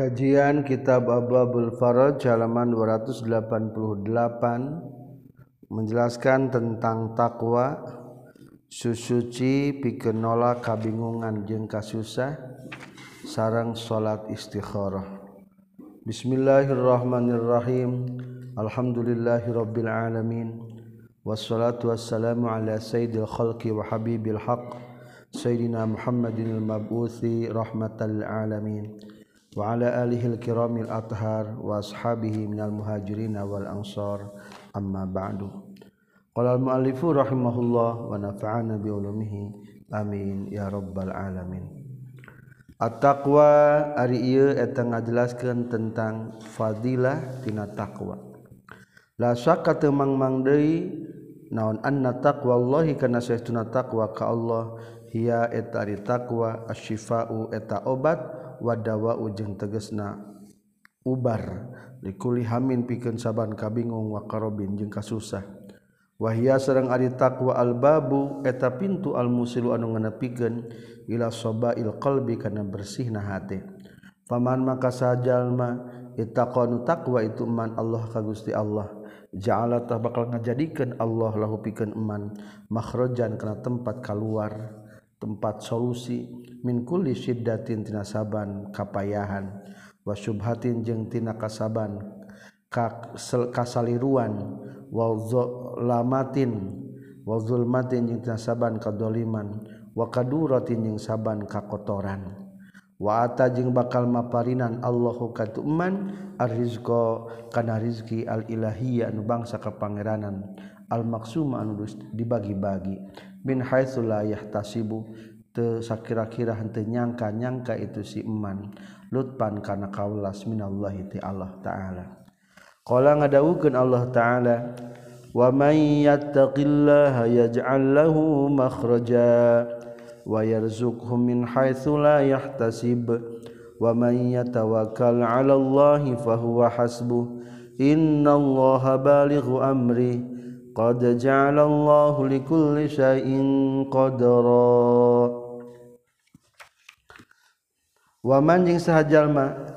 Kajian Kitab Ababul Faraj halaman 288 menjelaskan tentang takwa susuci pikeun nolak kabingungan jeung kasusah sareng salat istikharah. Bismillahirrahmanirrahim. Alhamdulillahirabbil alamin. Wassalatu wassalamu ala sayyidil khalqi wa habibil haqq sayyidina Muhammadin al-mab'uthi rahmatal alamin. وعلى آله الكرام الأطهار وأصحابه من المهاجرين والأنصار أما بعد قال المؤلف رحمه الله ونفعنا بعلومه آمين يا رب العالمين At-taqwa ari ieu eta ngajelaskeun tentang fadilah tina taqwa. La syakka teu mangmang deui naon anna taqwallahi kana saestuna taqwa ka Allah hiya eta ari taqwa asyifa'u eta obat wadawa ujeng tegesna ubar. Dikuli hamin pikeun saban kabingung wa karobin jeung kasusah. Wahia sareng ari taqwa albabu eta pintu almusilu anu nganepikeun ila sabail qalbi kana bersihna hate paman maka sajalma ittaqanu taqwa itu man Allah ka Gusti Allah. Ja'ala bakal ngajadikeun Allah lahu pikeun iman makhrajan kana tempat kaluar. tempat solusi min kulli syiddatin tina saban kapayahan wa syubhatin jeung tina kasaban kasaliruan wa zalamatin wa zulmatin jeung tina saban kadoliman wa kaduratin jeung saban kakotoran. Wa ata jeung bakal maparinan Allahu katuman arrizqo kana rizki al ilahiyya anu bangsa kapangeranan al-maksuma anu dibagi-bagi. Min haitsu la yahtasibu teu sakira-kira henteu nyangka-nyangka itu si iman lutpan kana kaulas minallahi ti Allah taala. Qala ngadawukeun Allah taala wa may yattaqillaha yaj'al lahu makhraja wa yarzuqhu min haitsu la yahtasib wa may yatawakkal 'ala Allah fa huwa hasbuh innallaha balighu amri qad ja'ala Allahu likulli syai'in qadara. Waman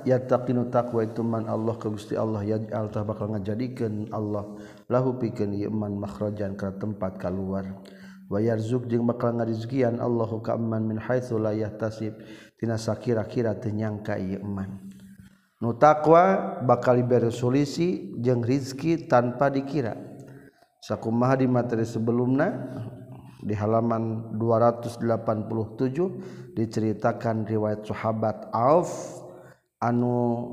yattaqinu taqwa itu man Allah Gusti Allah yaj'al bakal ngajadikeun Allah. Lahu pikeun ieu man makhrajan ka tempat kaluar. Wa yarzuq bakal ngarizkian Allahu ka man min haitsu la yahtasib. Sakira-kira teu nyangka ieu man. Nu taqwa bakal jeung rizki tanpa dikira sakumaha di materi sebelumna di halaman 287 diceritakan riwayat sahabat Auf anu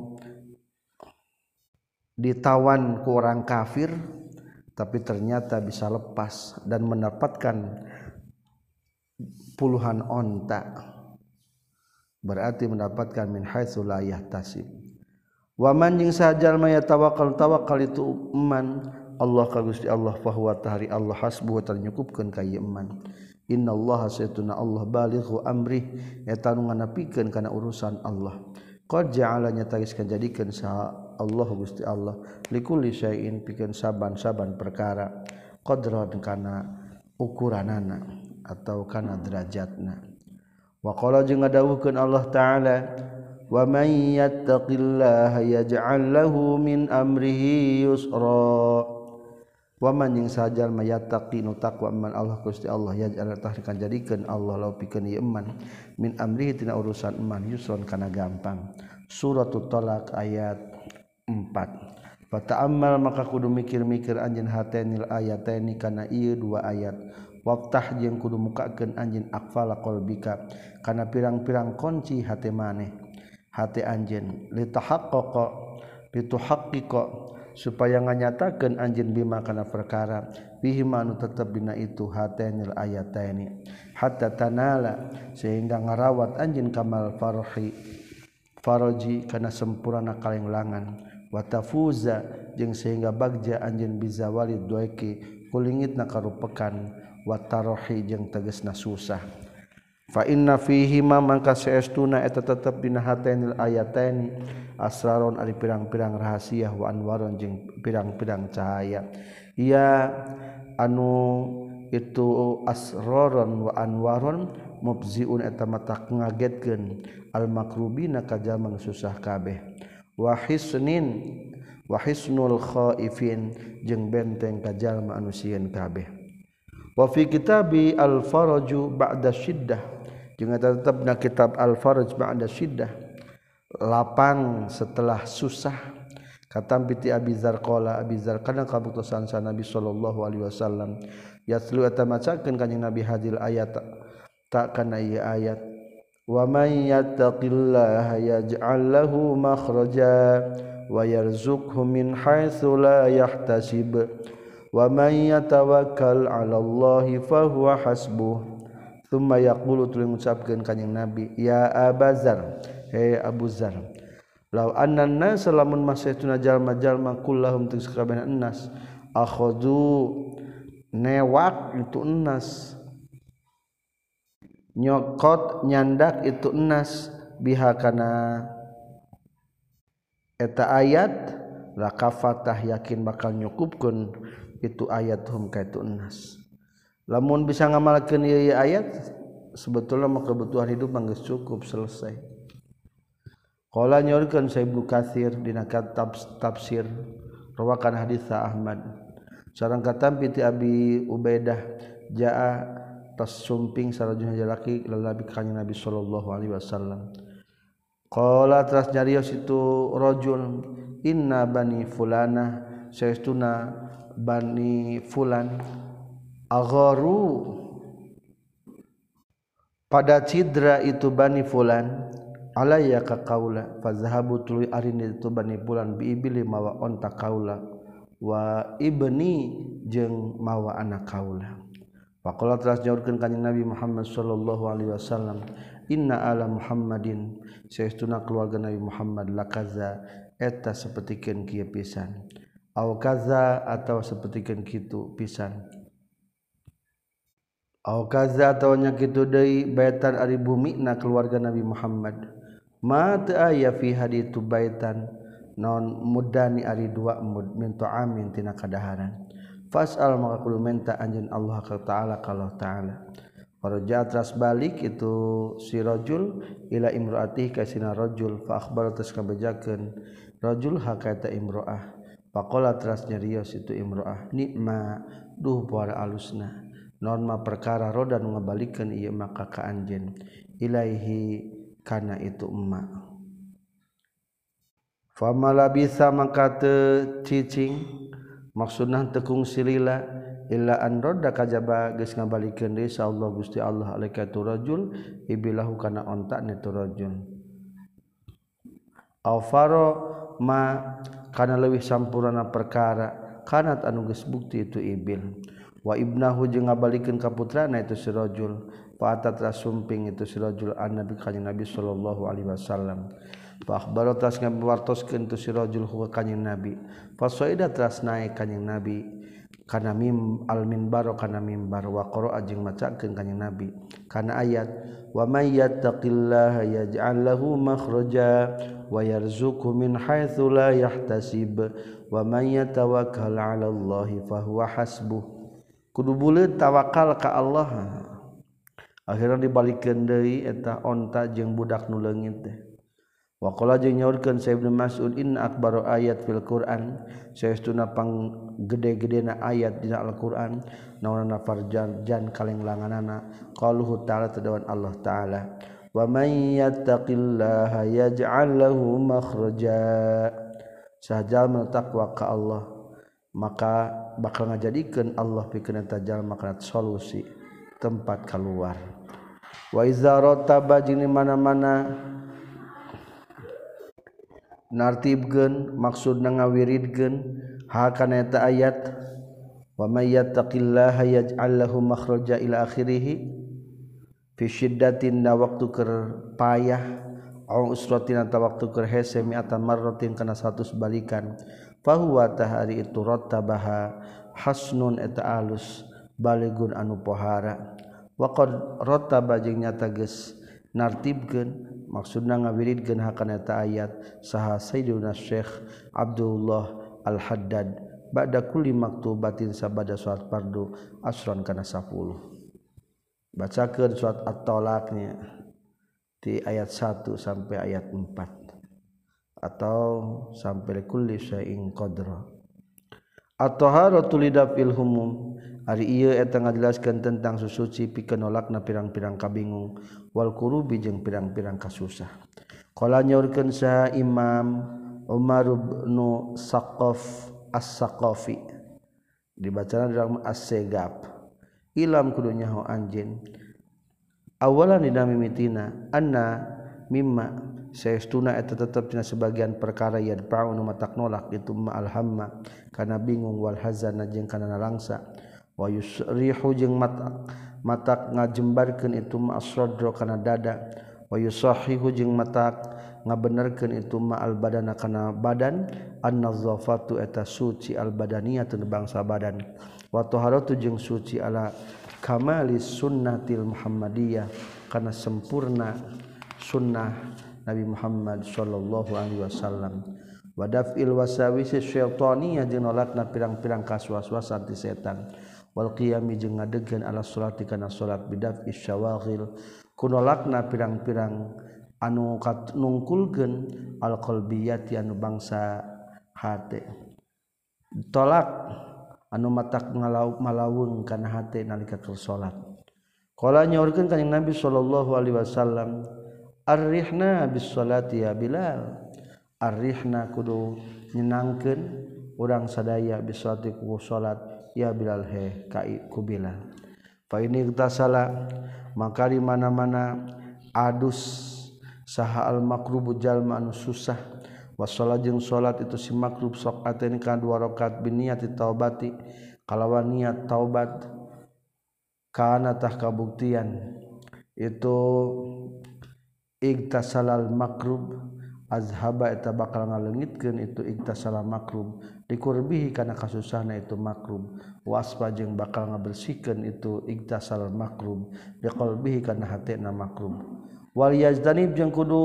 ditawan ku orang kafir tapi ternyata bisa lepas dan mendapatkan puluhan onta. Berarti mendapatkan min haitsu la yahtasib wa man jeung sajal maya tawakal tawakal itu iman Allah ka Gusti Allah fa huwa tahri Allah hasbuh ternyukupkeun ka iman innallaha saytuna Allah balighu amri eta nu nganapikeun kana urusan Allah. Qad ja'ala nyataiskeun jadikeun sa Allah Gusti Allah likulli syai'in pikeun saban-saban perkara. Qadran kana ukuranana atau kana derajatna. Wa qala jeung ngadawuhkeun Allah taala wa may yattaqillaha yaj'al lahu min amrihi yusra waman yang sajar mayataqi nu taqwa man Allah Gusti Allah ya jalan tahrikan jadikeun Allah law pikeun ieu iman min amri tina urusan iman yusron kana gampang. Suratul talak ayat 4 fata'ammal maka kudu mikir-mikir anjeun hatenil ayataini kana ieu dua ayat. Waftah jeung kudu mukakeun anjeun aqfala qalbika kana pirang-pirang kunci hate maneh. Hate anjeun. Litahaqqaqa lituhaqqiqa. supaya nganyatakan anjin bima kana perkara bihimanu tetap bina itu hatanil ayataini hatta tanala sehingga ngarawat anjin kamal farhi faraji kana sempurna kalenglangan. Wa tafuza jeung sehingga bagja anjin bizawali duaiki kulingitna karupekan wa tarohi jeung tegesna susah. fa inna fihi ma mangka saestuna eta tetep dina hatainil ayataini asraron ari pirang-pirang rahasia wa anwaron jeung pirang-pirang cahaya. Ia anu itu asroron wa anwaron mubziun eta mata ngagetkeun. Al makrubina ka jaman susah kabeh. Wa hisnin wa hisnul khaifin jeung benteng kajalma anu sieun kabeh. Wa fi kitabi al faraju ba'da syiddah. Jeung eta tetepna kitab al faraj ba'da syiddah. Lapang setelah susah. Katam piti Abi Zar qala Abi Zar kana kabutusan sa Nabi sallallahu alaihi wasallam. Yatlu eta macakeun kanjing Nabi hadil ayat. Tak kana ieu ayat. Wa may yattaqillaha yaj'al lahu makhraja wa yarzuqhu min haitsu la yahtasib Wamay yatawakal 'alallahi fahuwa hasbuh. Tsumma yaqulu tuluy ngucapkeun kanjing Nabi, "Ya Abazar, he Abu Zar." Law annan nas lamun masaytuna jalma-jalma kullahum tusqabana annas akhadhu newak itu enas nyokot nyandak itu enas bihakana eta ayat la kafatah yakin bakal nyukupkeun itu ayat hum ka itu enas lamun bisa ngamalkeun ieu ayat sebetulnya mah kebutuhan hidup mah cukup selesai. Qala nyorkeun Ibnu Katsir dina kitab tafsir rawakan hadis Ahmad. Sarang katam piti Abi Ubaidah jaa tas sumping sarajuna jalaki lalabi kanjing Nabi sallallahu alaihi wasallam. Qala teras nyarios itu rajul inna bani fulana saestuna bani fulan. Agharu. Pada cidra itu bani fulan alaya ka kaula fa zahabu tuluy arini itu bani fulan bi ibli mawa onta kaula wa ibni jeung mawa anak kaula faqala teras nyaurkeun ka Nabi Muhammad sallallahu alaihi wasallam inna ala Muhammadin. Saestuna keluarga Nabi Muhammad lakaza eta sapertikeun kieu pisan au kaza atau sapertikeun kitu pisan. Au kaza atau nya kitu deui baitan ari bumi na keluarga Nabi Muhammad. Ma teu aya fi haditu baitan non mudani ari dua mud min tina kadaharan. Fasal maka kudu minta anjeun Allah taala kalau taala. Faraja tras balik itu si rajul ila imraati ka sina rajul fa akhbar tas kabejakeun rajul hakata imraah faqala tras nyarios itu imraah nikma duh para alusna. Non ma perkara roda nu ngabalikeun ieu maka ka anjeun. Ilaihi kana itu emak Famala bisa maka cicing maksudna tekung silila illa an rodda kajaba geus ngabalikeun deui Allah Gusti Allah alaika tu rajul ibilahu kana ontak ni tu rajul. Aw faro ma kana leuwih sampurna perkara kanat anu geus bukti itu ibil. Wa ibnahu jeung ngabalikeun ka putrana itu si rajul fa atatra sumping itu si rajul annabi kanjing nabi sallallahu alaihi wasallam. Fa akhbaro tas ngabartoskeun tu si rajul huwa kanjing nabi. Fa saida tras naik kanjing nabi. kana mim al minbar kana mimbar wa qara'a jeung macakeun kanjing nabi. Kana ayat wa may yattaqillaha yaj'al lahu makhraja wa yarzuqhu min haitsu la yahtasib wa may yatawakkal 'ala allahi fahuwa hasbuh. Kudu buleut tawakal ka Allah. Akhirnya dibalikeun deui eta onta jeung budak nu leungit teh. Wakola jeung nyaurkeun sa Ibnu Mas'ud inna akbaru ayat fil Qur'an. Saestuna pang gede-gedena ayat dina Al-Qur'an. Naonana farjan kalenglanganna, qaluhu ta'ala tadawan Allah ta'ala. Wa may yattaqillaha yaj'al lahu makhraja. Sajal taqwa ka Allah maka bakal ngajadikeun Allah pikeun eta jalma kana solusi tempat keluar wa iza rataba jeung mana-mana nartibkeun maksudna ngawiridkeun ngawiridgen kana ayat wa takillah yattaqillaha yaj'al lahu makhraja ila akhirihi fi na waktu ker payah au usratin ta waktu ker hese mi'atan marratin kana satu balikan fa huwa tahari itu rattabaha hasnun eta alus baligun anu pohara. Wa qad rattaba jeung nyata geus nartibkeun maksudna ngawirid genhakaneta ayat saha Sayyiduna Syekh Abdullah Al-Haddad ba'da kulli maktubatin sabada surat fardu asron kana 10 bacakeun surat at-talaqnya di ayat 1 sampai ayat 4 atau sampai kulli syai'in qadra. At-taharatu lidafil humum hari ieu eta ngajelaskeun tentang susuci pikeun nolakna pirang-pirang kabingung wal kurubi jeung pirang-pirang kasusah. Qala nyaurkeun sa imam Umar bin Saqaf As-Saqafi dibacana dalam As-Segap ilam kudunya ho anjeun. Awalan dina mimitina anna mimma saestuna eta tetep dina sebagian perkara yadfa'u nu matak nolak itu ma alhamma kana bingung wal hazana jeung kana nalangsa. wayusrihu jeung mata mata ngajembarkeun itu ma asradra kana dada. Wayusahihu jeung mata ngabenerkeun itu ma al badana kana badan. Annazafatu eta suci al badaniyatun bangsa badan. Wa taharatu jeung suci ala kamali sunnatil muhammadiyah kana sempurna sunnah Nabi Muhammad sallallahu alaihi wasallam. Wadaf il wasawisi syaitani jeung nolakna pirang-pirang kaswas-wasan ti setan. wal qiyami jeung ngadegeun ala salati kana salat bidaf isyawaghil kunolakna pirang-pirang anu nungkulkeun alqalbiati anu bangsa hate. Tolak anu matak ngalau malawun kana hate nalika keur salat. Qala nyaurkeun kanjing nabi sallallahu alaihi wasallam arrihna bis salati ya bilal. Arrihna kudu nyenangkeun urang sadaya bis salati ku salat. ya Bilal he kai ku Bilal fa ini tasala maka di mana-mana adus saha al makrubu jalma anu susah. Wasolat jeung salat itu si makrub sok ateni ka dua rakaat biniati taubati. Kalawan niat taubat kana tah kabuktian. Itu igtasalal makrub azhaba eta bakal ngalengitkeun itu iktasala makrum. Dikurbihi kana kasusahna itu makrum. Waspa jeung bakal ngabersihkeun itu iktasal makrum. Biqalbihi kana hatena makrum. Wal yazdanib jeung kudu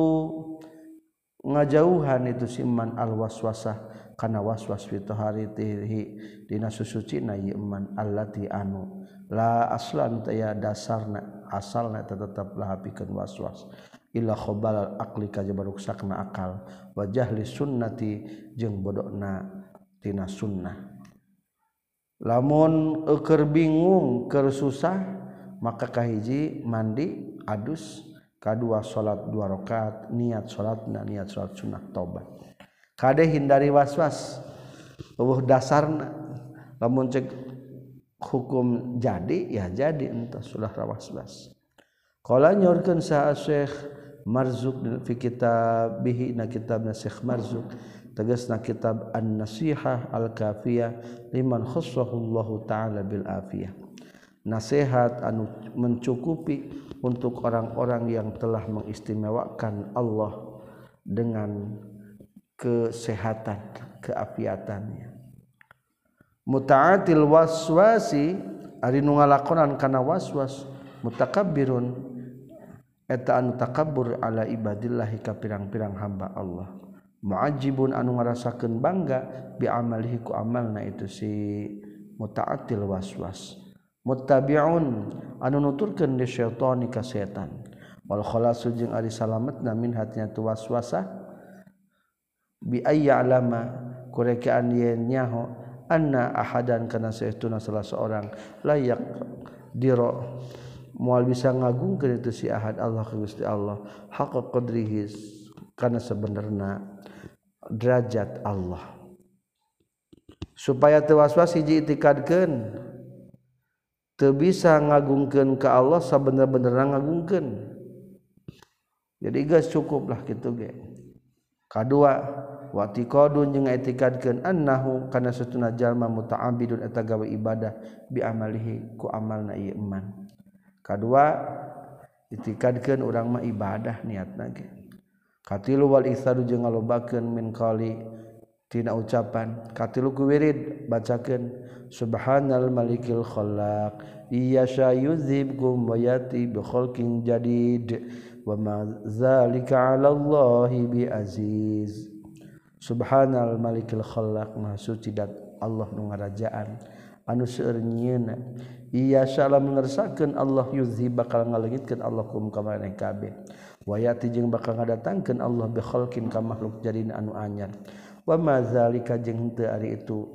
ngajauhan itu siman al waswasah. Kana waswas fi taharitihi dina susucina ieu man allati anu. La aslan taya dasarna asalna tetep lahapikeun waswas. -was. illa khobalal akli kajabaruksakna akal. Wajahli sunnati jeung bodokna tina sunnah. Lamun eker bingung ker susah maka kahiji mandi adus kedua salat dua rakaat niat salatna niat salat sunnah tobat kade hindari waswas eueuh dasarna. Lamun cek hukum jadi ya jadi entah sudah rawaswas qala nyorkeun sa Syekh Marzuk fi bihi na kitabna Syekh Marzuk. Tegasna kitab An-Nasihah Al-Kafiyah liman khassahu Allah taala bil afiyah nasihat anu mencukupi untuk orang-orang yang telah mengistimewakan Allah dengan kesehatan keapiatannya muta'atil waswasi ari nu ngalakonan kana waswas mutakabbirun eta anu takabur ala ibadillahi ka pirang-pirang hamba Allah. Muajibun anu ngarasakeun bangga bi amalihi ku amalna itu si muta'atil waswas. Muttabi'un anu nuturkeun di syaitani ka setan. Wal khalasu jeung ari salametna min hatinya tu waswasah bi ayya alama kurekaan yen nyaho anna ahadan kana saestuna salah seorang layak diro mual bisa ngagungkeun itu si ahad Allah ka Gusti Allah. Haqa qadrihi kana sebenarna derajat Allah. Supaya teu was-was hiji itikadkeun teu bisa ngagungkeun ka Allah sabener-benerna ngagungkeun. Jadi geus cukuplah kitu ge. Kadua wa tiqadun jeung itikadkeun annahu kana satuna jalma muta'abbidun eta gawe ibadah bi amalihi ku amalna ieu iman. kedua itikadkan urang mah ibadah niat ge. Katilu wal isadu jeung ngalobakeun min qali tina ucapan. Katilu ku wirid bacakeun subhanal malikil khallaq iya syayuzib gum bi khalqin jadid wa ma zalika 'ala allahi bi aziz. Subhanal malikil khallaq maha suci dat Allah nu ngarajaan. Anu seueur ia salah mengersakan Allah yuzi bakal ngalengitkan Allah kum kamaneh kabeh wayati jeung bakal ngadatangkeun Allah bi khalqin ka makhluk jadina anu anyar. Wa ma zalika jeung teu ari itu.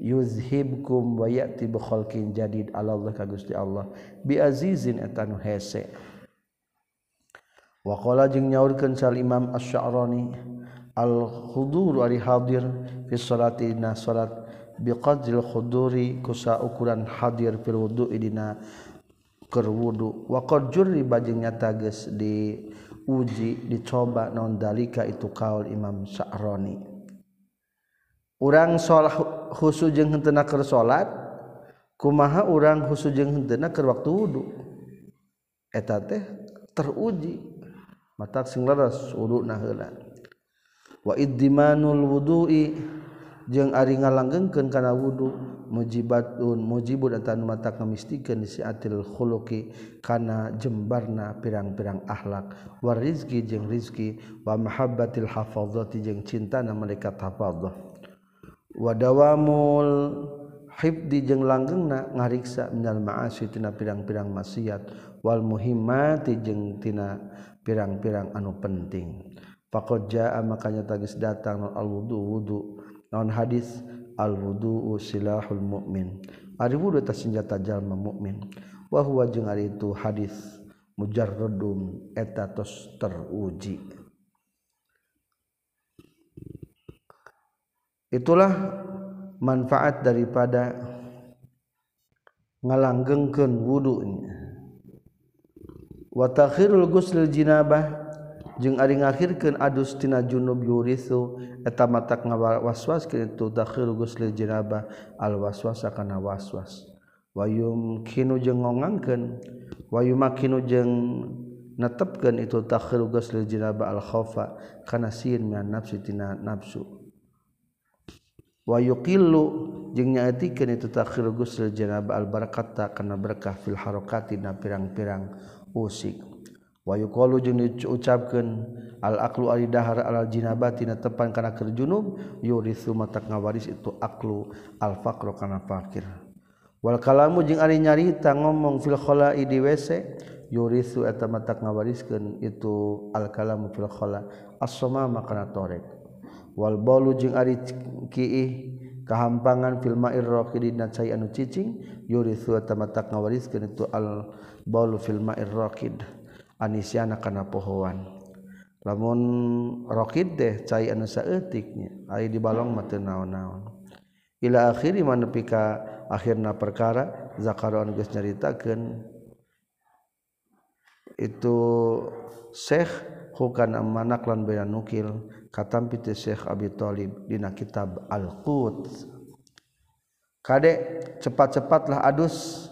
Yuzhibkum wa ya'ti bi khalqin jadid ala Allah ka Gusti Allah. Bi azizin eta nu hese. Wa qala jeung nyaurkeun sal Imam Asy-Sya'rani al khudur ari hadir fi salatina salat biqadril khuduri kusa ukuran hadir fil wudu idina keur wudu. Wa qad jurri nyata geus di uji dicoba non dalika itu kaul Imam Sa'roni urang salat khusu jeung henteu keur salat kumaha urang khusu jeung henteu keur waktu wudu? Eta teh teruji. Matak sing leres wudu heula. Wa iddimanul wudu'i jeung ari ngalanggengkeun kana wudu mujibatun mujibun eta mata kamistikeun siatil khuluqi kana jembarna pirang-pirang akhlak war rizki jeung rizki wa mahabbatil hafazati jeung cintana malaikat hafazah wa dawamul hibdi jeung langgengna ngariksa minal ma'asi tina pirang-pirang maksiat. Wal muhimmati jeung tina pirang-pirang anu penting. Faqad makanya tagis datang al wudu wudu non hadis alwudu silahul mukmin ari wudu ta senjata jalma mukmin wa huwa jeung ari itu hadis mujarradum eta tos teruji. Itulah manfaat daripada ngalanggengkeun wudunya. Wa takhirul ghuslil jinabah jeung ari ngakhirkeun adus tina junub yurisu eta mata waswas kitu dakhil ghusl janabah al waswas kana waswas. Wayum kinu jeung ngongangkeun wayuma kinu jeung netepkeun itu dakhil ghusl janabah al khaufa kana sieun mian nafsi tina nafsu. Wayuqillu jeung nyaetikeun itu dakhil ghusl janabah al barakata kana berkah fil harakati na pirang-pirang usik. Wahyu ucapkan al-aklu alidahar aljinabatina tepan kana kerjunub yurisu mata ngawaris itu aklu al-faqro kana fakir wal kalamu jeung ari nyarita ngomong fil khala'i di WC yurisu eta mata ngawariskeun itu al-kalamu fil khala as-sama makana torek. Wal balu jeung ari kiih kahampangan fil ma'ir raqidina cai anu cicing yurisu eta mata ngawariskeun itu al-bolu fil ma'ir raqid. anisana kana pohoan. Lamun rokid deh cai anu saeutiknya. Ai di balong mah teu naon-naon. Ila akhiri manepi ka akhirna perkara zakaron geus nyaritakeun. Itu Syekh hukan amanak lan bayan nukil katampi ti Syekh Abi Thalib dina kitab Al-Qut kade cepat-cepatlah adus.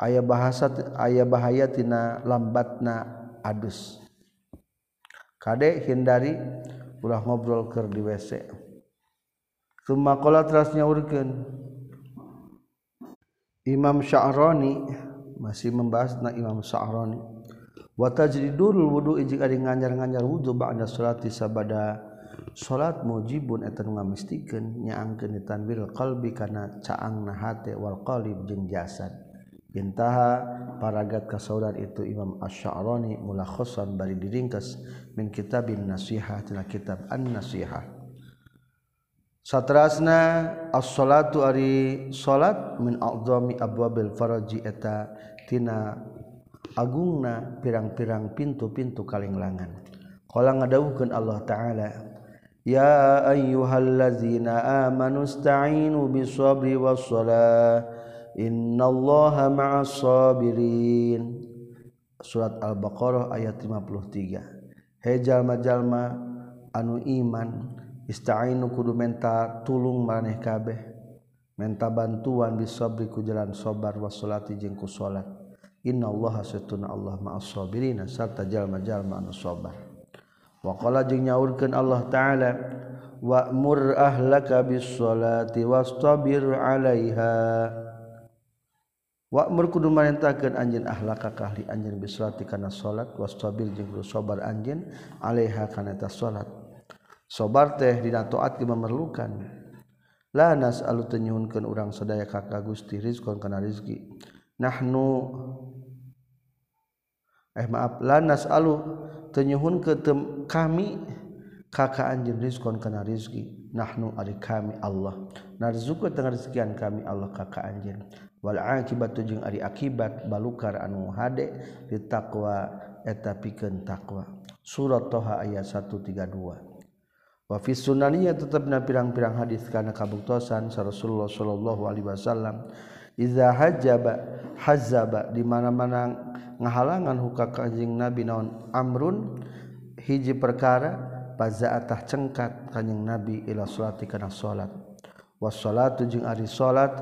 aya bahasa aya bahayatina lambatna adus. Kadek hindari ulah ngobrol ke di WC Sumakola terasnya urgen Imam Sya'roni masih membahas na Imam Sya'roni wa tajridul wudu ijik ari nganyar-nganyar wudu ba'da salati sabada salat mujibun eta nu ngamistikeun nyaangkeun tanwil qalbi kana caangna hate wal qalib jeung jasad. Intaha paragat kasaudan itu Imam Asy-Sya'rani mulakhasan bari diringkas min kitabin nasihah tina kitab An-Nasihah. Satrasna as-salatu ari salat min a'zami abwabil faraji eta tina agungna pirang-pirang pintu-pintu kalenglangan. Qala ngadawuhkeun Allah taala ya ayyuhallazina amanu ista'inu bis-sabri was-salah Innallaha ma'as sabirin Surat Al-Baqarah ayat 53 Hejal majalma anu iman istainu kudu menta tulung maneh kabeh. Menta bantuan bisabri ku jalan sabar wassalati jeung ku salat. Innallaha satuna Allah ma'as sabirin sarta jalma-jalma anu sabar wa qala jeung nyaurkeun Allah taala wa'mur ahlaka bis salati wastabir 'alaiha. Wa'mur kudu marintahkeun anjeun ahlaka kahli anjeun bisalati kana salat wastabir jeung kudu sabar anjeun alaiha kana eta salat. Sabar teh dina taat memerlukan. La nas'alu tenyuhunkeun urang sadaya ka Gusti rizqon kana rizki. Nahnu eh maaf la nas'alu tenyuhun ke kami kakak anjing rizkon kana rizki nahnu ari kami Allah. Narzuku tengah rezekian kami Allah kakak anjing wal akibatu jeung ari akibat balukar anu hade di taqwa eta pikeun takwa. Eh, Surat toha ayat 132 wa fi sunaniya tetapna pirang-pirang hadis kana kabuktosan Rasulullah sallallahu alaihi wasallam. Iza hajaba hazaba di mana-mana ngahalangan hukak kanjing Nabi naon amrun hiji perkara pazaatah cengkat kanjing nabi ila salati kana salat. Was salatu jeung ari salat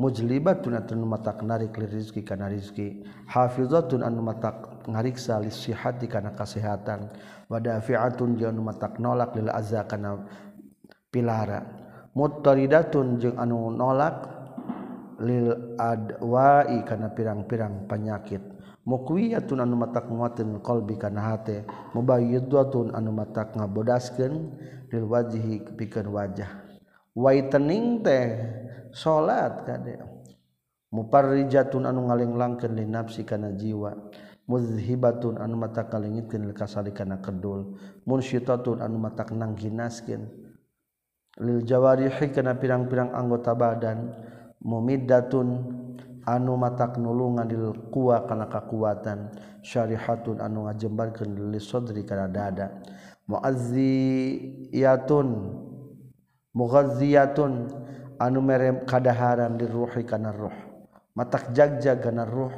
mujlibatun atun matak narik li rizki kana rizki. Hafizatun anu matak ngariksa li sihati kana kasehatan. Wa dafi'atun jeung anu matak nolak lil azza kana pilara. Muttaridatun jeung anu nolak lil adwa'i kana pirang-pirang penyakit muwiyaun anu mata muatin qolbi kana hate mubayyidwatun anu mata ngabodaskeun lil wajhi pikeun wajah. Whitening teh salat kade. Muparrijatun anu ngalinglangkeun li nafsi kana jiwa. Muzhibatun anu mata kalingitkeun lil kasali kana kedul. Munsyitatun anu mata nangginaskeun lil jawarihi kana pirang-pirang anggota badan. Mumiddatun anu matak nulungan dil kuwa kana kakuatan syarihatun anu ngajembarkeun li sadri kana dada. Muazziyatun mughazziyatun anu merem kadaharan di ruhi kana ruh. Matak jagja kana ruh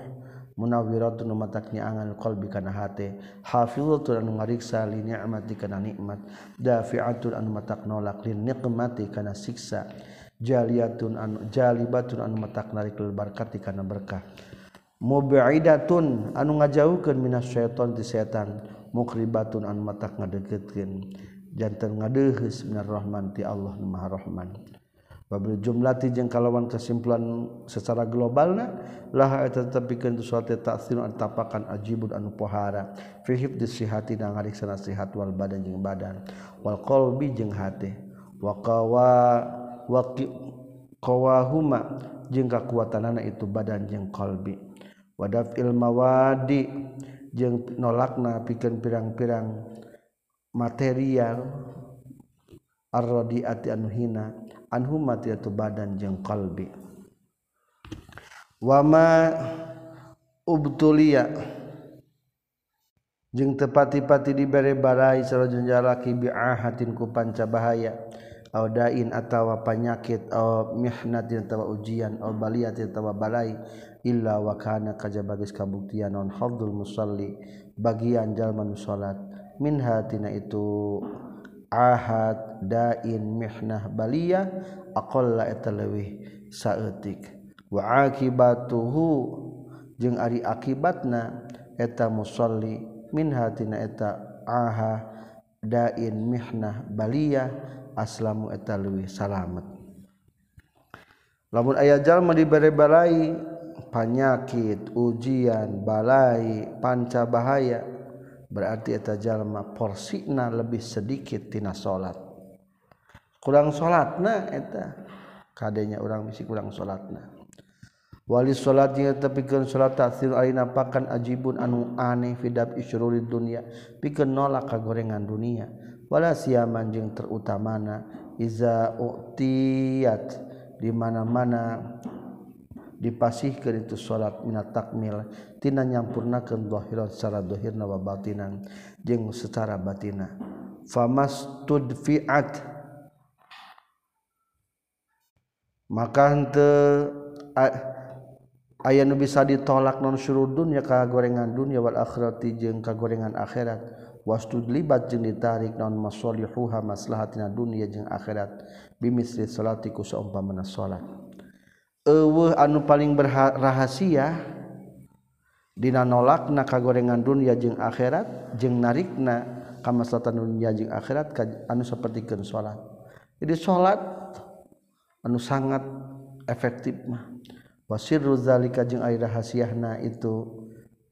munawiratun matak nyaangan qalbi kana hate. Hafizatun anu ngariksa li ni'mati kana nikmat. Dafi'atun anu matak nolak li nikmati kana siksa. jaliatun anu jalibatun anu matak narik lil barkati kana berkah. Mubaidatun anu ngajauhkeun minas syaiton ti setan. Mukribatun anu matak ngadeukeutkeun janten ngadeuheus minar rahman ti Allah Maha Rahman. Babil jumlati jeung kalawan kesimpulan secara globalna lah eta tetepikeun suatu taksir an tapakan ajibun anu pohara. Fi hifdzi sihati dan ngariksa sihat wal badan jeung badan. Wal qalbi jeung hati. Wa qawa waqi qawahuma jeung kakuatanana itu badan jeung qalbi. Wadafil mawadi jeung nolakna pikeun pirang-pirang material. Arradiati anu hina anhuma tiatu badan jeung qalbi. Wama ubtulia jeung tepati-pati dibere barai sarojun jalaki bi'ahatin ku panca bahaya. dain atawa panyakit aw mihnatin atawa ujian aw baliatin atawa balai illa wa kana kajaba geus kabuktian non hadzul musalli bagian jalma nu salat. Min hatina itu ahad dain mihnah balia aqalla eta leuwih saeutik. Wa akibatuhu jeung ari akibatna eta musalli min hatina eta aha dain mihnah balia aslamu eta leuwih salamet. Lamun aya jalma dibere-balai panyakit ujian balai panca bahaya berarti eta jalma porsina lebih sedikit tina salat kurang salatna eta kadenya orang bisi kurang salatna wali salat jeung eta pikeun salat tasir ari nampakan ajibun anu aneh fidab isyurulid dunya pikeun nolak kagorengan dunia. Wala siaman jeung terutamana. Iza u'tiyat di mana-mana dipasihkeun itu salat minat takmil. Tina nyampurnakeun zahiran secara zahirna wa batinan. Jeung secara batina. Famastud-fi'at maka henteu aya nu bisa ditolak non syurud dunya kagorengan dunya wal akhirati jeung kagorengan akhirat wastud libat jeung ditarik naon masalihuha maslahatina dunya jeung akhirat. Bimisri salati ku saumpamana salat. Eueuh anu paling rahasia dina nolakna kagorengan dunya jeung akhirat jeung narikna ka maslahatan dunya jeung akhirat anu sapertikeun salat. Jadi salat anu sangat efektif mah. Wasirru zalika jeung ai rahasiahna itu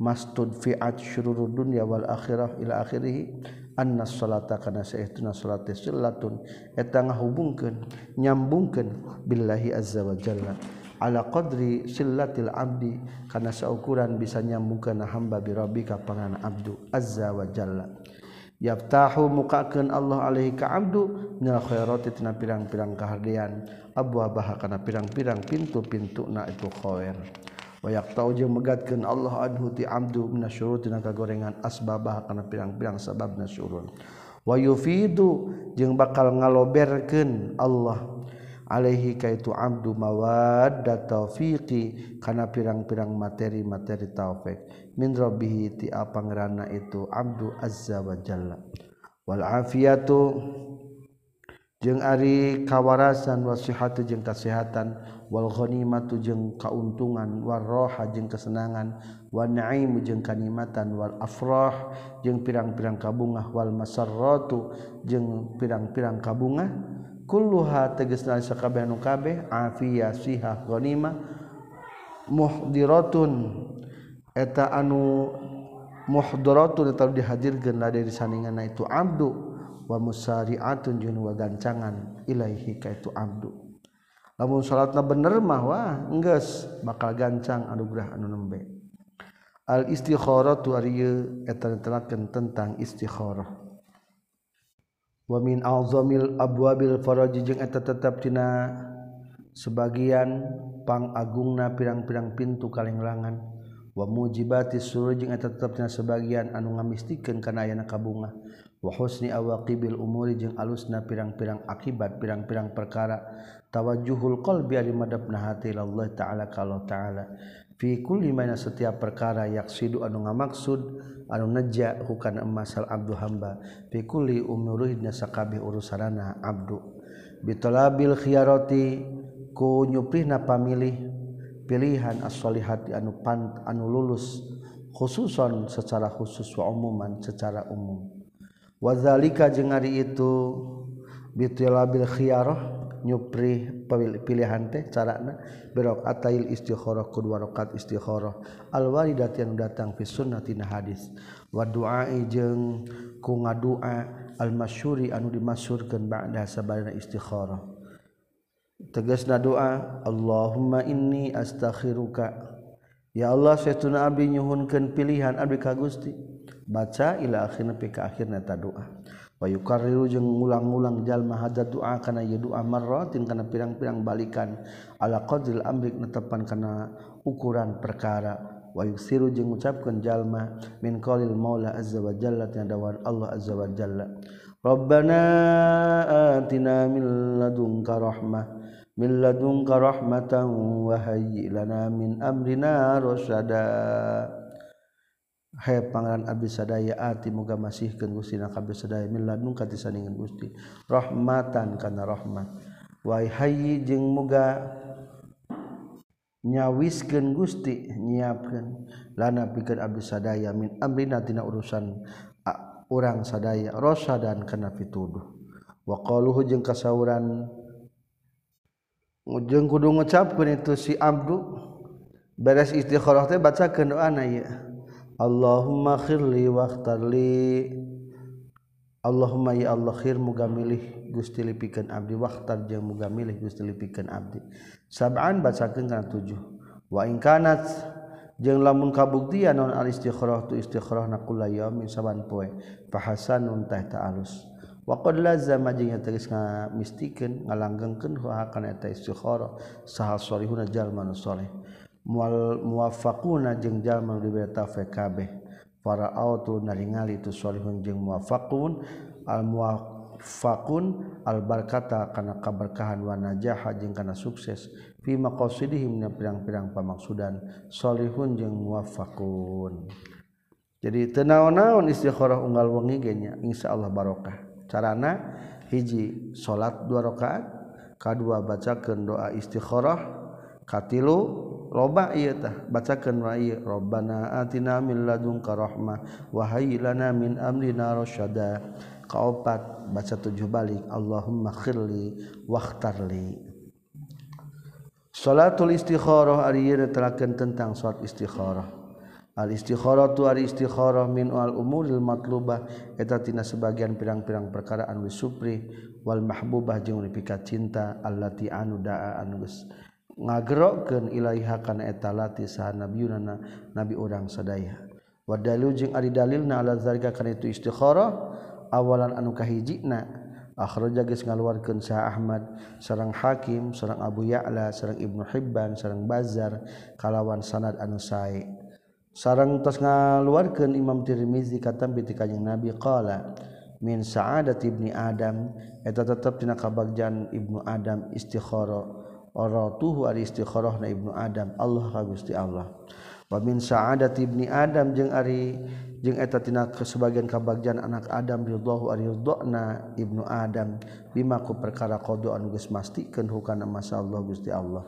mastudfiat syururud dunya wal akhirah ila akhirih anna salata kana sayyiduna salat sillatun eta ngahubungkeun nyambungkeun billahi azza wa jalla ala qadri sillatil abdi kana saukuran bisa nyambungkeun hamba bi rabbika pangan abdu azza wa jalla. Yaftahu mukakeun Allah alaihi ka abdu minal khairati tina pirang-pirang kahardian abwa baha kana pirang-pirang pintu-pintuna itu khair. wayak tau je megatkan Allah anhu ti abdu minasyurut dina kagorengan asbabah kana pirang-pirang sababna nasyurun Wa yufidu jeung bakal ngaloberkeun Allah alaihi kaitu abdu mawadda taufiqi kana pirang-pirang materi-materi taufik. Min rabbih ti pangeranna itu abdu azza wa jalla. Wal afiatu jeung Ari kawarasan wasihatu jeung wal walghanimatu jeung kauntungan warroha jeung kesenangan wan naimu jeung kanimatan wal afrah jeung pirang-pirang kabungah wal masarratu jeung pirang-pirang kabungah. Kulluha tegasna sakabeh nu kabeh afiyah sihah ghanimah muhdiratun. Eta anu muhdaratun eta dihadirkeun la dari saninganna itu abdu. wa musari'atun jeung wagancangan ilaihi ka itu abdu. Lamun salatna bener mah wah enggeus bakal gancang anugerah anu nembe. Al istikharah tu ari eta netelakeun tentang istikharah. Wa min azamil abwabil faraj jeung eta tetep dina sebagian pangagungna pirang-pirang pintu kalenglangan. Wa mujibati surur jeung eta tetep dina sebagian anu ngamistikeun kana ayana kabungah wahusni awaqibil umuri jeung alusna pirang-pirang akibat pirang-pirang perkara tawajuhul qalbi ari madabna hati Allah taala kalau taala. Fi kulli mana setiap perkara yaqsidu anu ngamaksud anu neja hukan emasal abdu hamba. Fi kulli umurihna sakabeh urusanana abdu. Bitalabil khiyarati ku nyuprihna pamilih pilihan as-solihati anu pant anu lulus khususon secara khusus wa umuman secara umum. wazalika jeung ari itu bitilabil khiyarah nyupri pilihan teh carana berok atail istikharah kedua rakaat istikharah. Al walidat yang datang fi sunnatina hadis. Wa du'ai jeung ku ngadua al masyuri anu dimasyurkeun ba'da sabana istikharah. Tegasna doa Allahumma inni astakhiruka. Ya Allah saytuna abdi nyuhunkeun pilihan abdi ka Gusti. Baca ila akhirna pi ka akhirna ta doa. Wa yukarriru jeung ngulang-ulang jalma hada doa kana ye doa marratin kana pirang-pirang balikan. Ala qadril amrik netepan kana ukuran perkara. Wa yusiru jeung ngucapkeun jalma min qaulil maula azza wa jalla dawan Allah azza wa jalla. Rabbana atina min ladunka rahmah min ladunka rahmatan wa hayyi lana min amrina rasyada Hai pangeran abdi sadaya ati muga masihkeun Gusti na kabeh sadaya ladung ka disandingan Gusti. Rahmatan kana rahmat. Wa hayyi jeung muga nyawiskeun Gusti nyiapkeun. Lana pikeun abdi sadaya min amrina dina urusan urang sadaya rosadan kana pituduh. Wa qaluhu jeung kasauran jeung kudu ngucapkeun itu si abdu. Beres istikharah teh bacakeun doana ieu. ya. Allahumma khirli waktarli Allahumma ya Allah khir muga milih Gusti lipikeun abdi. Waqtar jeung muga milih Gusti lipikeun abdi. Sab'an bacakeun kana tujuh. Wa in kanat jeung lamun kabuktian non al istikhrah tu istikhrah na kula yaumin saban poe fahasanun tahta alus. Wa qad lazama jeung eta geus ngamistikeun ngalanggengkeun kana eta istikhrah sahal salihuna jalma nu saleh mual muafakuna jeung jalma diberita VKB para autu naringali itu salihun jeung muafakun al muafakun al barkata kana kaberkahan wa najaha jeung kana sukses. Fi maqasidihim na pirang-pirang pamaksudan salihun jeung muafakun jadi tenaon-naon istikharah unggal wengi ge nya insyaallah barokah. Carana hiji salat dua rakaat kadua bacakeun doa istikharah katilu loba iya tah. Bacakeun wa ieu rabbana atina min ladunka rahmah wa hayyi lana min amrina rasyada. Kaopat baca tujuh balik. Allahumma khirli wakhtarli Salatul istikharah ari ieu tentang salat istikharah. Istikho tu istikho min umurmatluba etatina sebagian pirang-pirang perkaraan wis Supri Wal mahbubah jeika cinta Allahti anu ngagroken ilaiha kana eta lati saha nabi urang sadaya. Wadalu jeung ari dalilna ala zalika kana itu istikharah awalan anu kahijina akhraja geus ngaluarkeun saha Ahmad sareng Hakim sareng Abu Ya'la sareng Ibnu Hibban sareng Bazar kalawan sanad anu sae. Sareng tos ngaluarkeun Imam Tirmizi katam bi kanjing Nabi qala min sa'adati ibni Adam eta tetep dina kabagjaan Ibnu Adam istikharah. tuh ari istikharah na Ibnu Adam. Allah ka Gusti Allah. Wa min sa'adat Ibni Adam jeung ari jeung eta tina sebagian kabagjan anak Adam ridhahu ari ridhona Ibnu Adam. Bima ku perkara qada anu geus mastikeun hukana masyaallah Gusti Allah.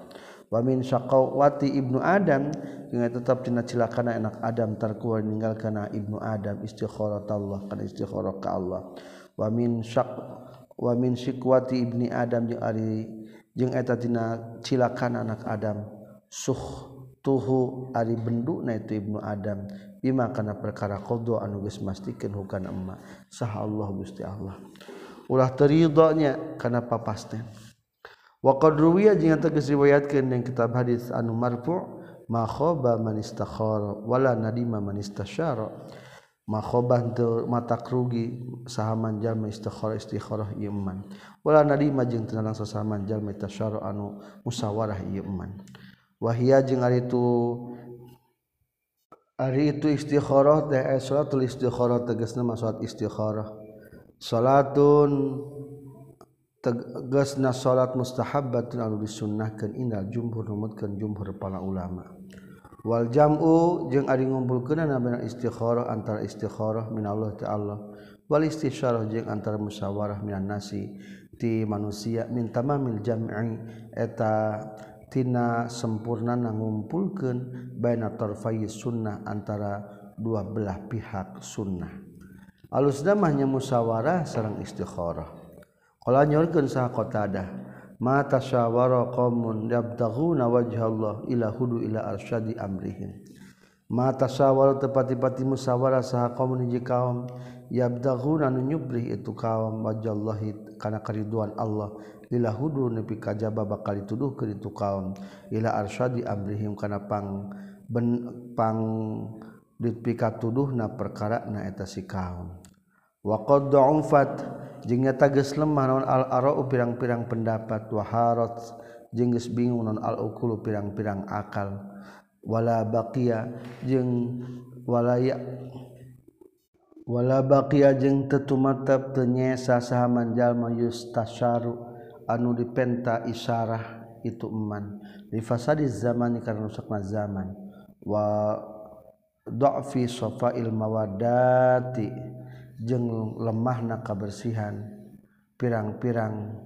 Wa min syaqawati Ibnu Adam jeung tetap tina cilakana anak Adam tarkuar ninggalkana Ibnu Adam. Istikharat Allah kana istikharah ka Allah. Wa min syaq wa min sikwati Ibni Adam jeung ari jeung eta tina cilakan anak Adam. Suh tuhu ari bendu na itu ibnu Adam. Bima kana perkara qadha anu geus mastikeun hukana emma. Sah Allah Gusti Allah. Ulah teridanya kana papasna wa qad ruwiya jeung eta geus riwayatkeun deung kitab hadis anu marfu ma khaba man istakhara wala nadima man istasyara makhoban mata rugi sahaman jalma istikhara istikharah ieu iman wala nadima jeung tenang sahaman jalma tasyaro anu musawarah iman wahia jeung ari itu ari itu istikharah teh eh, salatul istikharah tegasna maksud salat istikharah. Salatun tegasna salat mustahabbatun anu disunnahkeun inal jumhur numutkeun jumhur para ulama. Wal jam'u jeung ari ngumpulkeunana nabi istikharah antara istikharah min Allah Ta'ala. Wal istisyarah jeung antara musyawarah minan nasi ti manusia min tamamil jam'i. Eta tina sempurna na ngumpulkeun baina tarfai sunnah antara dua belah pihak sunnah. Alusna mah musyawarah sareng istikharah. Qala nyorkeun sah qatadah. mata syawara qaumun yabtaghuna wajha Allah ila hudu ila arsyadi amrihim. Mata syawara tepati-pati musawara saha qaumun hiji kaum yabtaghuna nyubrih itu kaum wajha Allah kana kariduan Allah. Ila hudu nepi ka jaba bakal dituduhkeun itu kaum ila arsyadi amrihim kana pang ben, pang dipika tuduhna perkara na eta si kaum. Waqad jengnya tages lemah naon al-ara'u pirang-pirang pendapat wa harat jengges bingung naon al-ukulu pirang-pirang akal. Wala baqiya jeung walaya wala baqiya jeung tetumatap tenyesa saha jalma yustasyaru anu dipenta isyarah itu eman. Di fasadi zaman karena rusakna zaman. Wa dha'fi safail mawaddati jeng lemahna kabersihan pirang-pirang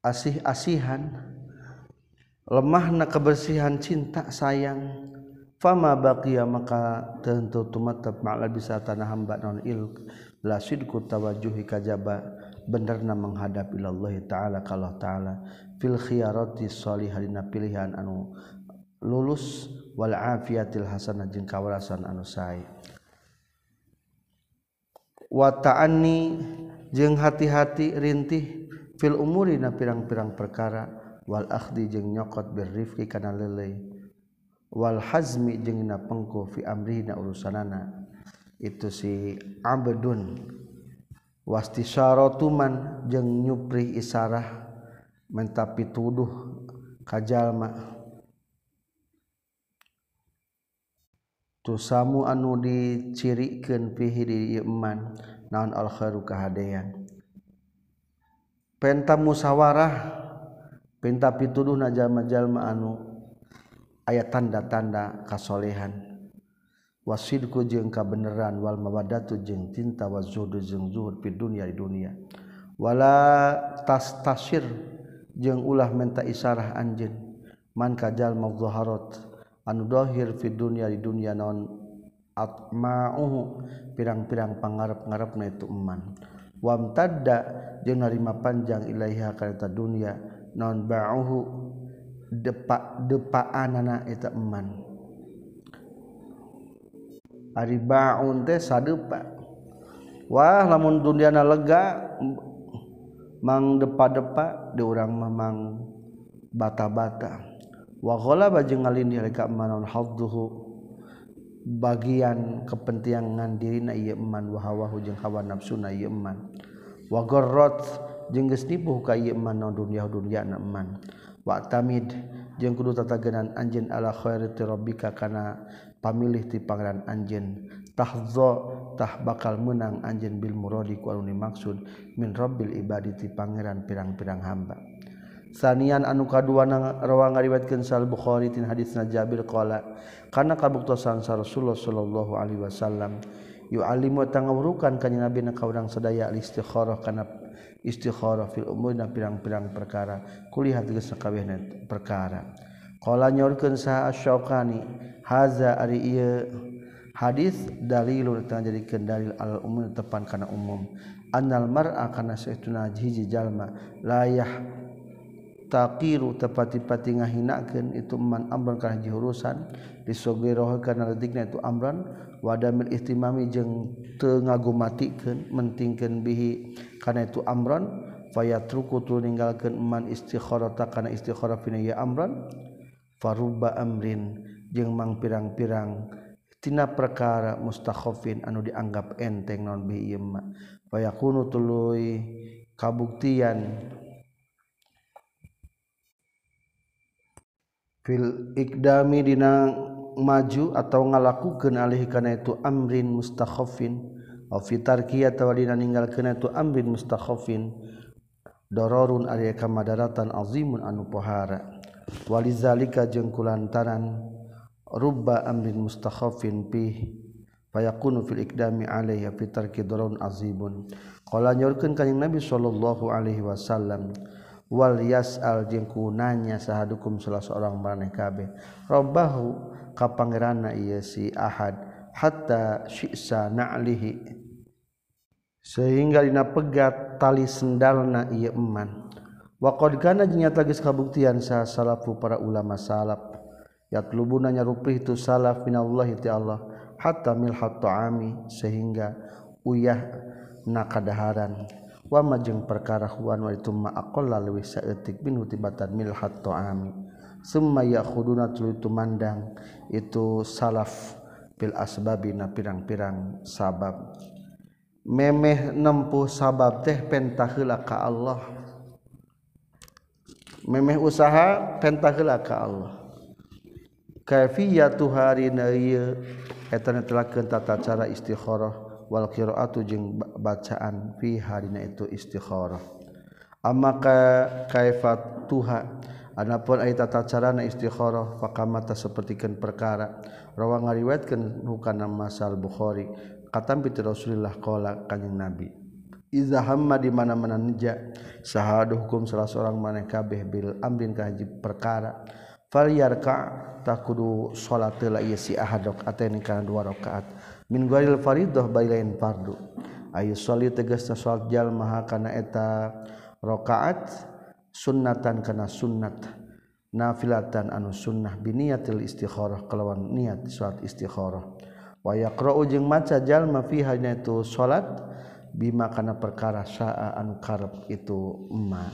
asih-asihan lemahna kebersihan cinta sayang fama baqiya maka tentu tumatap ma'la bisa tanah hamba non il la sidku tawajuhi kajaba benerna menghadap ilallah ta'ala kalau ta'ala fil khiyarati solihalina pilihan anu lulus wal afiatil hasanah jeung kawalasan anu sae. wataani jeung hati-hati rintih fil umuri na pirang-pirang perkara. Wal akhdi jeung nyokot birrifqi kana lelei. Wal hazmi jeung na pengku fi amri na urusanana. Itu si abdun. Wastisyaratuman jeung nyupri isarah. Mentapi tuduh kajalma tusamu anu dicirikeun fihi di iman naon al khairu kahadean. Penta musawarah pinta pituduh na jalma-jalma anu aya tanda-tanda kasolehan. Wasidku jeung kabeneran wal mawadatu jeung cinta wa zuhdu jeung zuhud fid dunya di dunia. Wala tas tasir jeung ulah menta isarah anjeun. Man kajal mawdharat anu dohir fi dunya di dunia naon atma'uhu. Pirang-pirang pangarep-ngarepna itu eman. Wamtadda jeung narima panjang ilaiha kana dunia naon ba'uhu. Depa depaanana eta eman. Aribaun teh sadepa. Wah lamun dunyana lega mang depa-depa di urang memang bata-bata wahola bajeng ngalini reka manon hadduhu. Bagian kepentingan diri na ieu iman wahawahu jeung hawa nafsu na ieu eman wa gorrot jeung geus nipuh ka ieu eman naon dunya dunya na iman wa tamid jeung kudu tatagenan anjeun ala khairi rabbika kana pamilih ti pangeran anjeun. Tahza tah bakal menang anjeun bil muradi ku anu dimaksud min rabbil ibadi ti pangeran pirang-pirang hamba. sanian anu kadua ruang ngariwatkan sal Bukharitin hadits na Jabir kola karena kabuktosan Rasulullah Shallallahu Alaihi Wasallam yu alimu tangawurukan kanya nabi na kaurang sedaya istikharah kana istikharah fil umur na pirang-pirang perkara. Kulihat geus sakabehna perkara. Qala nyorkeun sa asy-syaukani haza ari ieu hadis dalilun tanjadikeun dalil al umur tepan kana umum. Annal mar'a kana saituna hiji jalma layah takiru tepati-pati ngahinakeun itu man amran kana jurusan disogeroh kana rezekna itu amran. Wadamil ihtimami jeung teu ngagumatikeun mentingkeun bihi kana itu amran. Fayatruku tu ninggalkeun man istikharata kana istikharah fina ya amran. Farubba amrin jeung mang pirang-pirang tina perkara mustakhofin anu dianggap enteng non bihi ieu mah fayakunu tuluy kabuktian fil ikdami dina maju atau ngalakukeun alih kana itu amrin mustakhafin. Aw fi tarki atawa dina ninggalkeun itu amrin mustakhafin. Dororun ari kamadaratan azimun anu pohara. Walizalika jeung kulantaran rubba amrin mustakhafin pi fayakunu fil ikdami alaihi fi tarki dororun azimun. Qala nyorkeun kanjing nabi sallallahu alaihi wasallam wal yas'al jeung nanya sahadukum salah seorang maneh kabeh. Robbahu ka pangeranna ieu si ahad hatta syi'sa na'lihi. Sehingga dina pegat tali sendalna ieu eman. Waqad kana nyata geus kabuktian sa salafu para ulama salaf. Yatlubuna nyarupih tu salaf minallahi ti Allah hatta milhat ta'ami sehingga uyah nakadaharan wamajeng perkara huan wa itu ma aqalla leuwih saeutik bin hutibatan milhat ta'ami. Summa yakhuduna itu mandang itu salaf bil asbabina pirang-pirang sabab. Memeh nempuh sabab teh pentaheula ka Allah. Memeh usaha pentaheula ka Allah. Kaifiyatu harina ieu eta netelakeun tata cara istikharah Wal kiroatu jeung bacaan fi harina itu istikharah. Amma ka kaifat tuha? Anapun aya tata carana istikharah faqamata sapertikeun perkara. Rawa ngariwayatkeun hukana masal bukhari. Katam bi Rasulullah qala kanjing nabi iza hamma di mana-mana nija sahadu hukum salah seorang maneh kabeh bil amrin ka perkara. Falyarka takudu salat la ieu si ahadok atene kana dua rakaat min guaril faridah bari lain fardu. Ayu sholli tegasna salat jalma kana eta rakaat sunnatan kana sunnat nafilatan anu sunnah biniyatil istikharah kalawan niat salat istikharah. Wa yaqra'u jeung maca jalma fiha itu salat bima kana perkara saa anu karep itu iman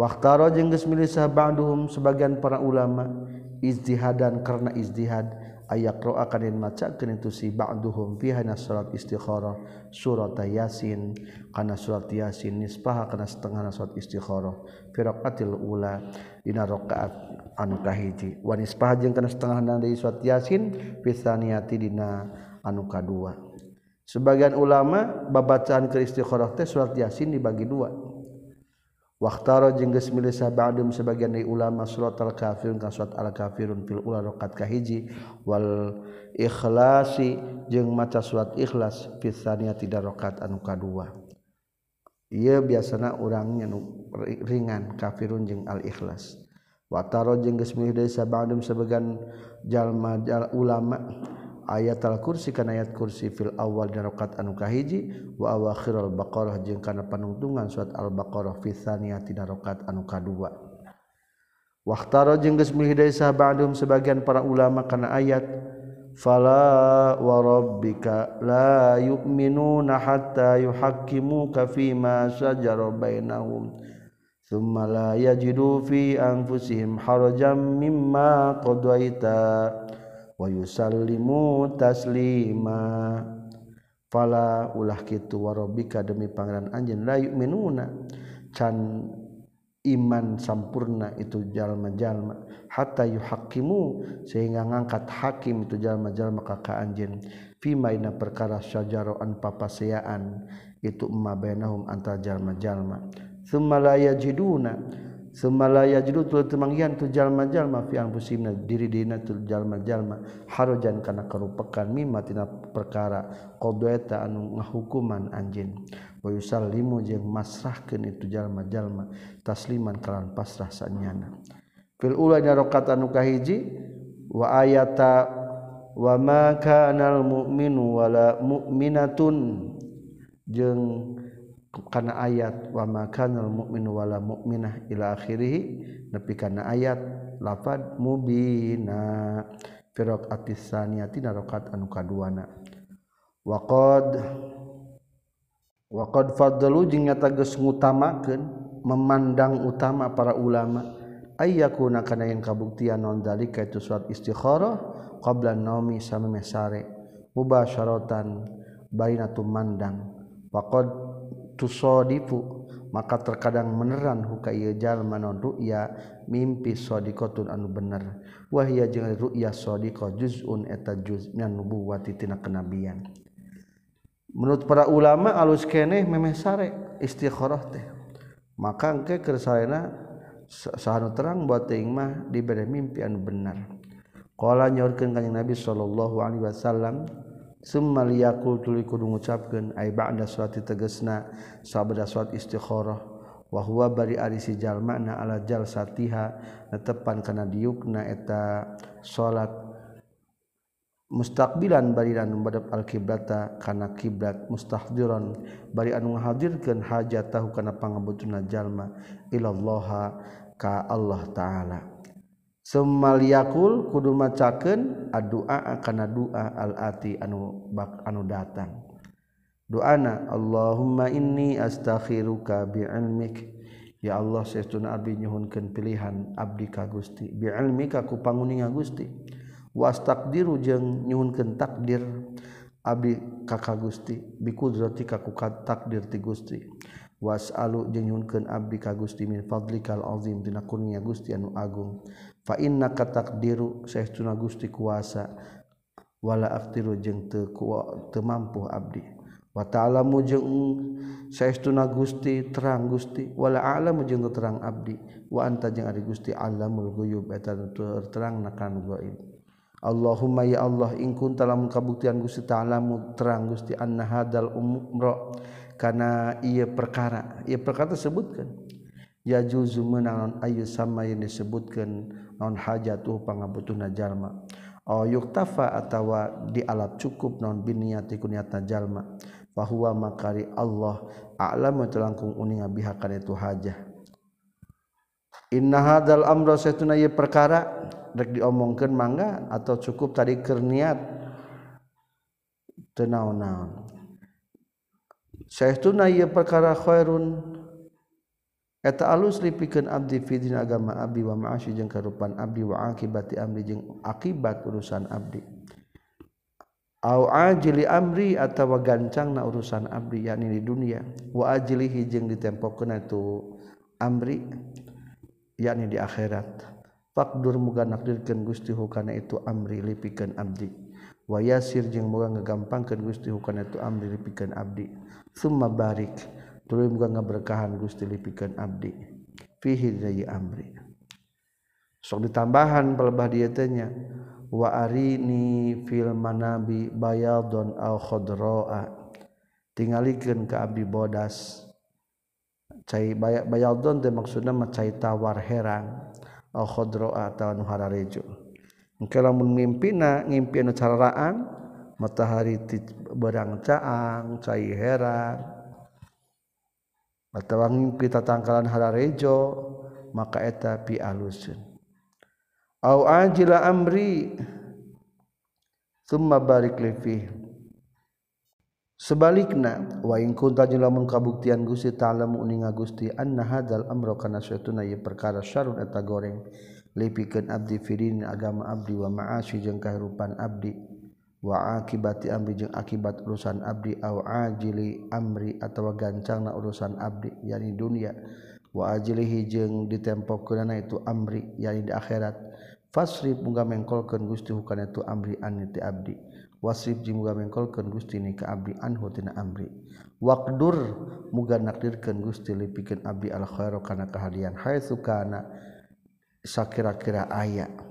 waqtaro jeung geus milih sahabaduhum sebagian para ulama izdihadan karena izdihad ayayak roa kanin macakeun itu si ba'duhum fi hana salat istikharah surat yasin. Kana surat yasin nispaha kana setengah surat istikharah fi raqatil ula dina rakaat anu kahiji. Wa nispaha jeung kana setengah dari surat yasin fi tsaniyati dina anu kadua. Sebagian ulama babacaan ke istikharah teh surat yasin dibagi dua. waktaro jengges milih sabadum sebagian dari ulama surat al kafirun ka surat al kafirun fil ula rokat kahiji wal ikhlasi jeng maca surat ikhlas fisania tidak rokat anu kadua. Ia biasana orangnya nu ringan kafirun jeng al ikhlas. Waktaro jengges milih dari sabadum sebagian jalma jal ulama ayat al kursi kana ayat kursi fil awal dina rakaat anu kahiji wa awakhirul baqarah jeung kana panungtungan surat al baqarah fi tsaniyati dina rakaat anu kadua. Waqtara jeung geus milih deui sahabatum sebagian para ulama kana ayat fala wa rabbika la yu'minuna hatta yuhaqqimuka fima shajara bainahum thumma la yajidu fi anfusihim harajan mimma qadaita. wa yusallimu taslima. Fala ulah kitu warabbika demi pangeran anjeun la yu'minuna. Can iman sampurna itu jalma-jalma hatta yuhakimu sehingga ngangkat hakim itu jalma-jalma kakak anjin fima ina perkara syajaroan papaseaan itu emma bainahum antara jalma-jalma. Thumma la yajiduna Sumalaya judul temanggian tu jalma-jalma fi anfusihim. Diri dina tu jalma-jalma. Harojan kana karupekan mimma tina perkara qadaita anu ngahukuman anjeun wa yusallimu jeung masrahkeun itu jalma-jalma tasliman kalan pasrah sanyana. Fil ula dina rakaat anu kahiji wa ayata wa ma kanal mu'minu wala mu'minatun. Jeung karena ayat wa makanal mukmin wala mukminah ila akhirih nepi kana ayat lafad mubina. Fi raqatis saniyati rakaat anu kaduana. Wa qad wa qad faddalu jeung nyata geus ngutamakeun memandang utama para ulama ayyakuna kana yang kabuktian non dalika itu surat istikharah qabla naumi samemeh sare mubasyaratan bainatu mandang waqad tusodipu maka terkadang meneran huka ieu jalma non ru'ya mimpi sadiqatun anu bener. Wahya jeung ru'ya sadiqah juz'un eta juz minan nubuwati tina kenabian. Menurut para ulama alus keneh memeh sare istikharah teh. Maka engke keur sarena sahanu terang buat teuing mah dibere mimpi anu bener. Qala nyaurkeun kanjing nabi sallallahu alaihi wasallam Summaliyakul tuli kudu ngucapkeun ai ba'da salati tegesna sabda salat istikharah wa huwa bari ari si jalma na ala jalsatiha netepan kana diukna eta salat mustaqbilan bari anu madhep al kiblata kana kiblat mustahdiran bari anu ngahadirkeun hajatahu kana pangabutuhna jalma ilallaha ka Allah taala. semaliyakul kudu macaken adua kana doa al-ati anu bak anu datang. Doana Allahumma inni astakhiruka bi'ilmik. Ya Allah saestuna abdi nyuhunkeun pilihan abdi ka Gusti. Bi'ilmika ku panguninga Gusti. Was takdiru jeung nyuhunkeun takdir abdi ka Gusti. Bikudrati qudratika ku takdir ti Gusti. Wasalu jeung nyuhunkeun abdi ka Gusti min fadlikal azim dina kurnia Gusti anu agung. Fa inna ka takdiru saestuna Gusti kuasa wala aqdiru jeung teu teu mampu abdi. Wa ta'lamu jeung saestuna Gusti terang Gusti wala a'lamu jeung terang abdi. Wa anta jeung ari Gusti alamul ghuyub eta terang nakan gaib Allahumma ya Allah ingkun dalam kabuktian Gusti ta'alamu terang Gusti anna hadal umro karena ia perkara. Ia perkara sebutkan ya juzu menang ayu sama yang disebutkan non hajatuh pangabutuhna jalma. Aw yuktafa atawa dialap cukup non biniyati kuniatna jalma bahwa makari Allah a'lamu telangkung uning bihakan itu hajah. Inna hadal amro satuna ieu perkara diomongkan mangga atau cukup tadi kerniat tenau-naon Syaituna ieu perkara khairun eta alus lipikeun abdi fi agama abdi wa ma'asyi jeung karupan abdi wa akibati amri jeung akibat urusan abdi au ajili amri atawa gancangna urusan abdi yakni di dunia wa ajlihi jeung ditempokeun itu amri yakni di akhirat Fakdur muga nakdirkeun Gusti hukana itu amri lipikeun abdi. Wa yasir jeung muga ngagampangkeun Gusti hukana itu amri lipikeun abdi. Summa barik tuluy muga ngaberkahan Gusti lipikeun abdi. Fihi dari amri. Sok ditambahan pelebah dieu teh nya wa arini fil manabi bayadun au khadraa. Tingalikeun ka abdi bodas. Cai bayadun teh maksudna mah cai tawar herang khodro atau Nuhararejo lamun mimpi ngimpi cararaan matahari berang caang cair heran atau kita tangkalan hararejo maka eta pi alusun. Au ajila amri summa barik li sebalikna wa in kunta lamun kabuktian Gusti ta'ala muninga Gusti anna hadzal amra kana saytuna ye perkara syarun eta goreng. Lipikeun abdi fidin agama abdi wa ma'asyi jeung kahirupan abdi. wa akibati amri jeung akibat urusan abdi aw ajili amri atawa gancangna urusan abdi yani dunia. Wa ajilihi jeung ditempokeunana itu amri yani di akhirat. Fasrif muga mengkolkeun Gusti hukana itu amri an ti abdi. Wasrif jeung muga mengkolkeun Gusti ni ka abdi anhu tina amri. Waqdur muga nakdirkeun Gusti lipikeun abdi al khairu kana kahadian haitsu kana sakira-kira aya.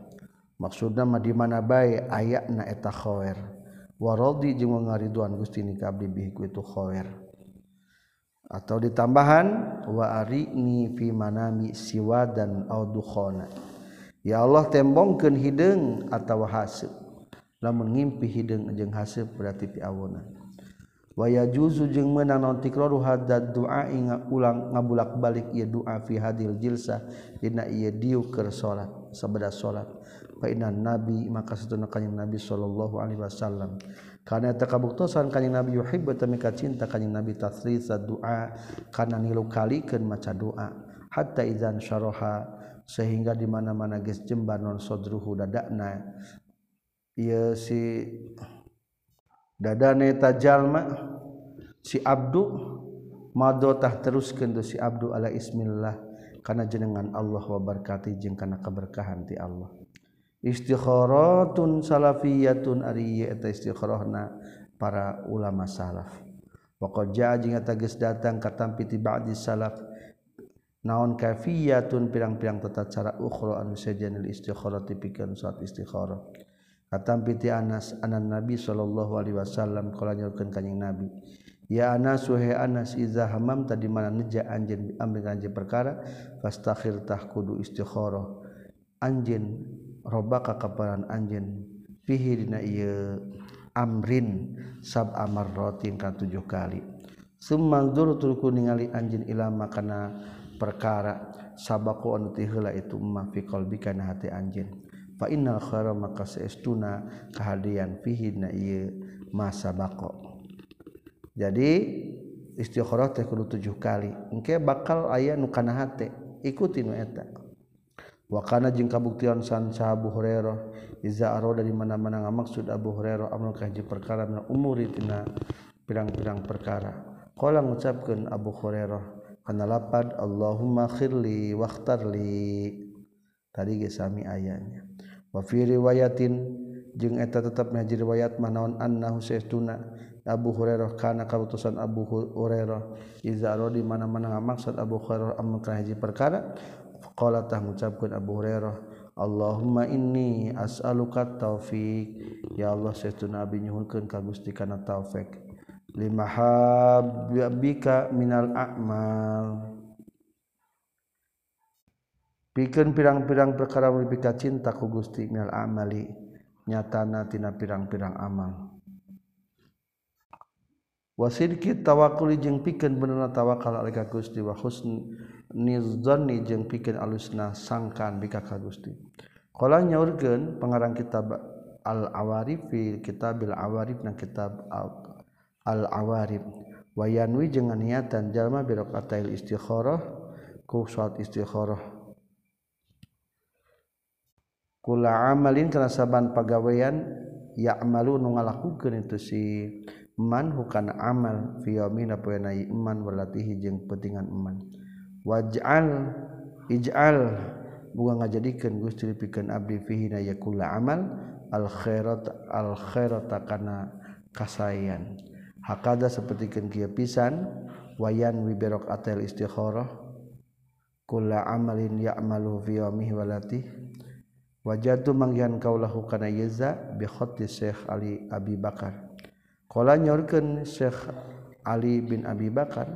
maksudna mah di mana bae? Ayak na eta khower warodi jeung ngariduan gusti ni kabdi bihiku itu khair atau ditambahan wa arini fi manami siwa dan audukhona ya Allah tembongkeun hideung atawa haseup lamun ngimpi hideung jeung haseup berarti piawunan wa yajuzu jeung meunang naon tikraru hadad du'a inga ulang ngabulak-balik ieu doa fi hadil jilsah dina ieu diu keur salat sabada salat fainan nabi maka satuna kanjing nabi sallallahu alaihi wasallam. Kana eta kabuktosan kanjing nabi yuhibbu tamika cinta kanjing nabi tasrisa doa kana nilukalikeun maca doa hatta idzan syaraha sehingga di mana-mana geus jembar non sadruhu dadana ieu si dadane tajalma si abdu madotah teruskeun tu si abdu ala ismillah. Kana jenengan Allah wa barkati jeung kana keberkahan ti Allah. istikhoratun salafiyatun ari eta istikharahna para ulama salaf. Waqad jaa jeung eta geus datang katampi ti ba'di salaf naon kafiyatun pirang-pirang tata cara ukhra anu sajanil istikharah tipikeun saat istikharah. Katampi ti Anas anan Nabi sallallahu alaihi wasallam kala nyaurkeun kanjing Nabi Ya Anas suhe Anas iza hamam tadi mana neja anjeun amri anjeun perkara fastakhir tahkudu istikharah. Anjeun roba kakabaran anjin fihi dina ieu amrin sab amar rotin ka tujuh kali. Sumangdur turku ningali anjin ilama kana perkara sabaku anu tiheula itu ma fi qalbika na hati anjin fa innal khaira maka saestuna kahadian fihi na ieu masabako jadi istikharah teh kudu tujuh kali. Engke bakal aya nu kana hate ikuti nu eta. wakana jeung kabuktian san sa Abu Hurairah. Iza aro dari mana-mana ngamaksud Abu Hurairah amrun ka perkara na umuri tina pirang-pirang perkara. Qala ngucapkeun Abu Hurairah kana lapad Allahumma khirli waqtarli tadi ge sami ayanya wa fi riwayatin jeung eta tetep na riwayat manaon annahu saytuna Abu Hurairah kana kabutusan Abu Hurairah. Izaro di mana-mana maksud Abu Hurairah amrun ka perkara. Mengucapkan Abu Hurerah Allahumma ini asaluka taufik ya Allah saya nabi nyhulkan kagusti karena taufik lima habika minal akmal pikeun pirang-pirang perkara lebih cinta ku Gusti minal amali nyatana tina pirang-pirang amal. Wasidki tawakkul jeung pikeun benerna tawakal alika Gusti wa husni dzanni jeung pikeun alusna sangkan bika ka Gusti qala nyaurkeun pengarang kitab al awarif fi kitabil awarif na kitab al al-awarib wayanwi dengan niatan jalma birokatail istikharah ku salat istikharah. Kula amalin kana saban pagawean ya'malu nu ngalakukeun itu si man hukana amal fi yaumina poena iman walatihi jeung pentingan iman waj'al ij'al. Buga ngajadikeun Gusti pikeun abdi fihi na yakula amal al khairat al khairata kana kasayan hakada sapertikeun kieu pisan wayan wiberok atel istikharah kula amalin ya'malu fi yaumihi walati wajatu manggihan kaulahu kana yaza bi khatti Syekh Ali Abi Bakar. Qala nyorkeun Syekh Ali bin Abi Bakar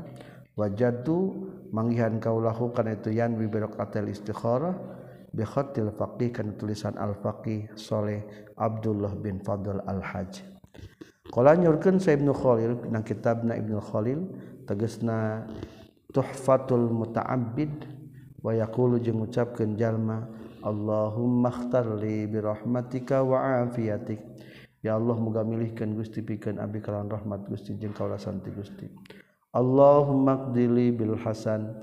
wajatu manggihan kaulahu kana itu yan bi barakatil istikharah bi khatil faqih kana tulisan al faqih Saleh Abdullah bin Fadl al Haj qala nyurkeun sa Ibnu Khalil na kitabna Ibnu Khalil tegasna tuhfatul muta'abbid wa yaqulu jeung ngucapkeun jalma Allahumma ikhtarli bi rahmatika wa afiyatik Ya Allah muga milihkeun Gusti pikeun abdi kalawan rahmat Gusti jeung kaulasan ti Gusti. Allahumma qdili bil hasan.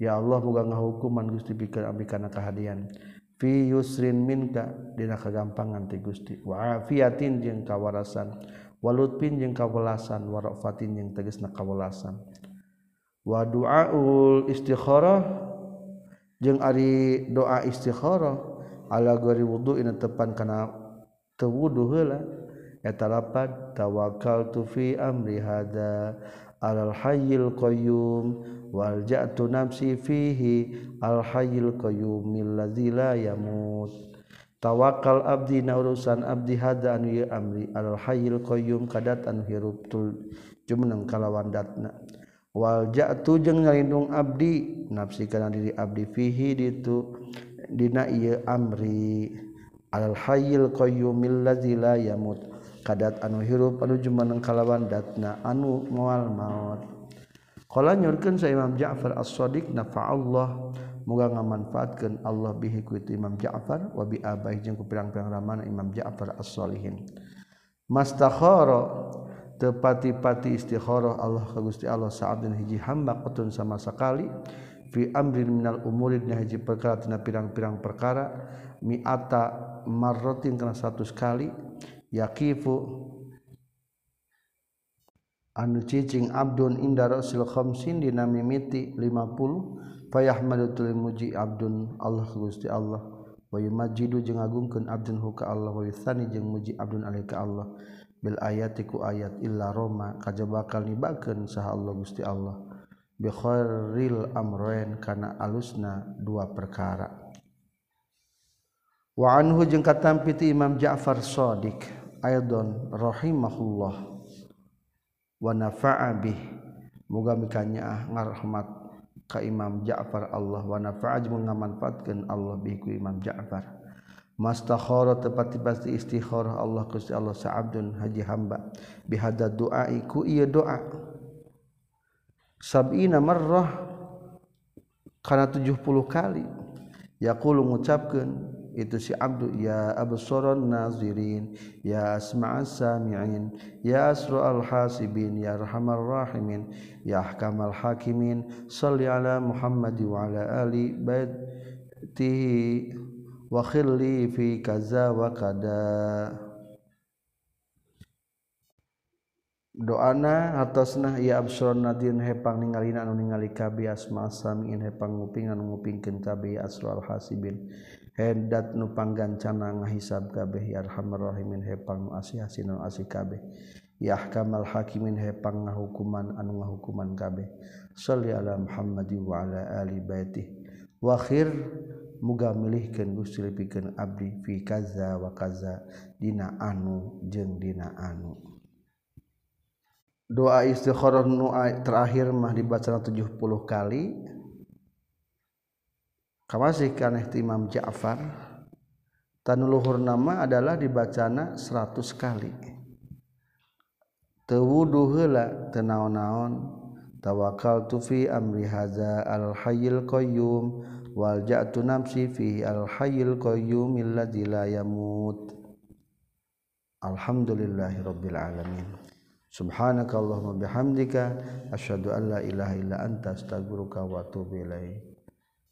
Ya Allah muga ngahukuman Gusti pikeun abdi kana kahadian fi yusrin minka dina kagampangan ti Gusti. Wa afiatin jeung kawarasan. Walutpin jeung kawelasan. Warafatin jeung tegasna kawelasan. Wa duaul istikharah jeung ari doa istikharah ala gori wudu ina tepan kana tewudu heula. etalapat tawakal tufi amri hada. Alal hayyil qayyum walja'tu nafsi fihi. Al hayyil qayyumil ladzi la yamut. Tawakal abdi na urusan abdi hada anu ieu amri. Alal hayyil qayyum kadat anu hiruptul jumeneng kalawan datna. Walja'tu jeung ngalindung abdi nafsi kana diri abdi fihi ditu dina ieu amri. Al hayyil qayyumil ladzi la yamut. kadat anu hirup anu jumeneng kalawan datna anu moal maut. Qala nyurkeun sa Imam Ja'far As-Shadiq nafa Allah. Moga ngamanfaatkeun Allah bihi ku Imam Ja'far wa bi abai jeung ku pirang-pirang ramana Imam Ja'far As-Shalihin mastakhara tepati-pati istikharah Allah ka Gusti Allah sa'adun hiji hamba qatun sama sakali fi amrin minal umuri dina hiji perkara tina pirang-pirang perkara mi'ata marrotin kana 100 kali yakifu anu cicing Abdun inda Rasul khamsin dina mimiti 50 fayahmadu tuli muji Abdun Allah Gusti Allah. Wa yumajidu jeung agungkeun Abdun huka Allah wa yuthani jeung muji Abdun alaihi ka Allah. Bil ayati ku ayat illa roma kajaba bakal nibakeun saha Allah Gusti Allah. Bi khairil amrain kana alusna dua perkara. Wa anhu jeung katampi Imam Ja'far Shadiq Aydon rahimahullah. Wa nafa'a bih. Muga mikanya ngarahmat ka Imam Ja'far Allah. Wa nafa'a jeung Allah bih ku Imam Ja'far. Mastakhara tepati pasti istikharah Allah Gusti Allah sa'abdun haji hamba. Bihada doa iku ieu doa. Sab'ina marrah. Kana 70 kali. Yaqulu ngucapkeun itu si Abdu ya absaron nazirin ya asma'as sami'in ya asra'al hasibin ya arhamar rahimin ya ahkamal hakimin salli ala Muhammad wa ala ali baitihi wa khilli fi kaza wa kada. Doana atasna ya absaron nadin hepang ningalina anu ningali kabi asma'as sami'in hepang nguping anu ngupingkeun kabi asra'al hasibin hendat nupanggan cana ngahisab kabeh yarhamrohimin hepang asih non asih kabeh. Yah hakimin hepang ngahukuman anu ngahukuman kabeh. Salli ala Muhammadi wa ala ali baitih. Wa khir muga milihkeun Gusti lipikeun abdi fi kaza wa kaza dina anu jeung dina anu. Doa istikharah nu terakhir mah dibaca 70 kali. Masih kaneh Imam Ja'far. Tanluhur nama adalah dibacana 100 kali. Tewudu hela tenaon-naon. Tawakal tufi amri haza al hayyil qayyum wal ja'tu nafsi fi al hayyil qayyum alladzi la yamut. Alhamdulillahi rabbil alamin. Subhanakallahumma bihamdika asyhadu an la ilaha illa anta astaghfiruka wa atubu ilaik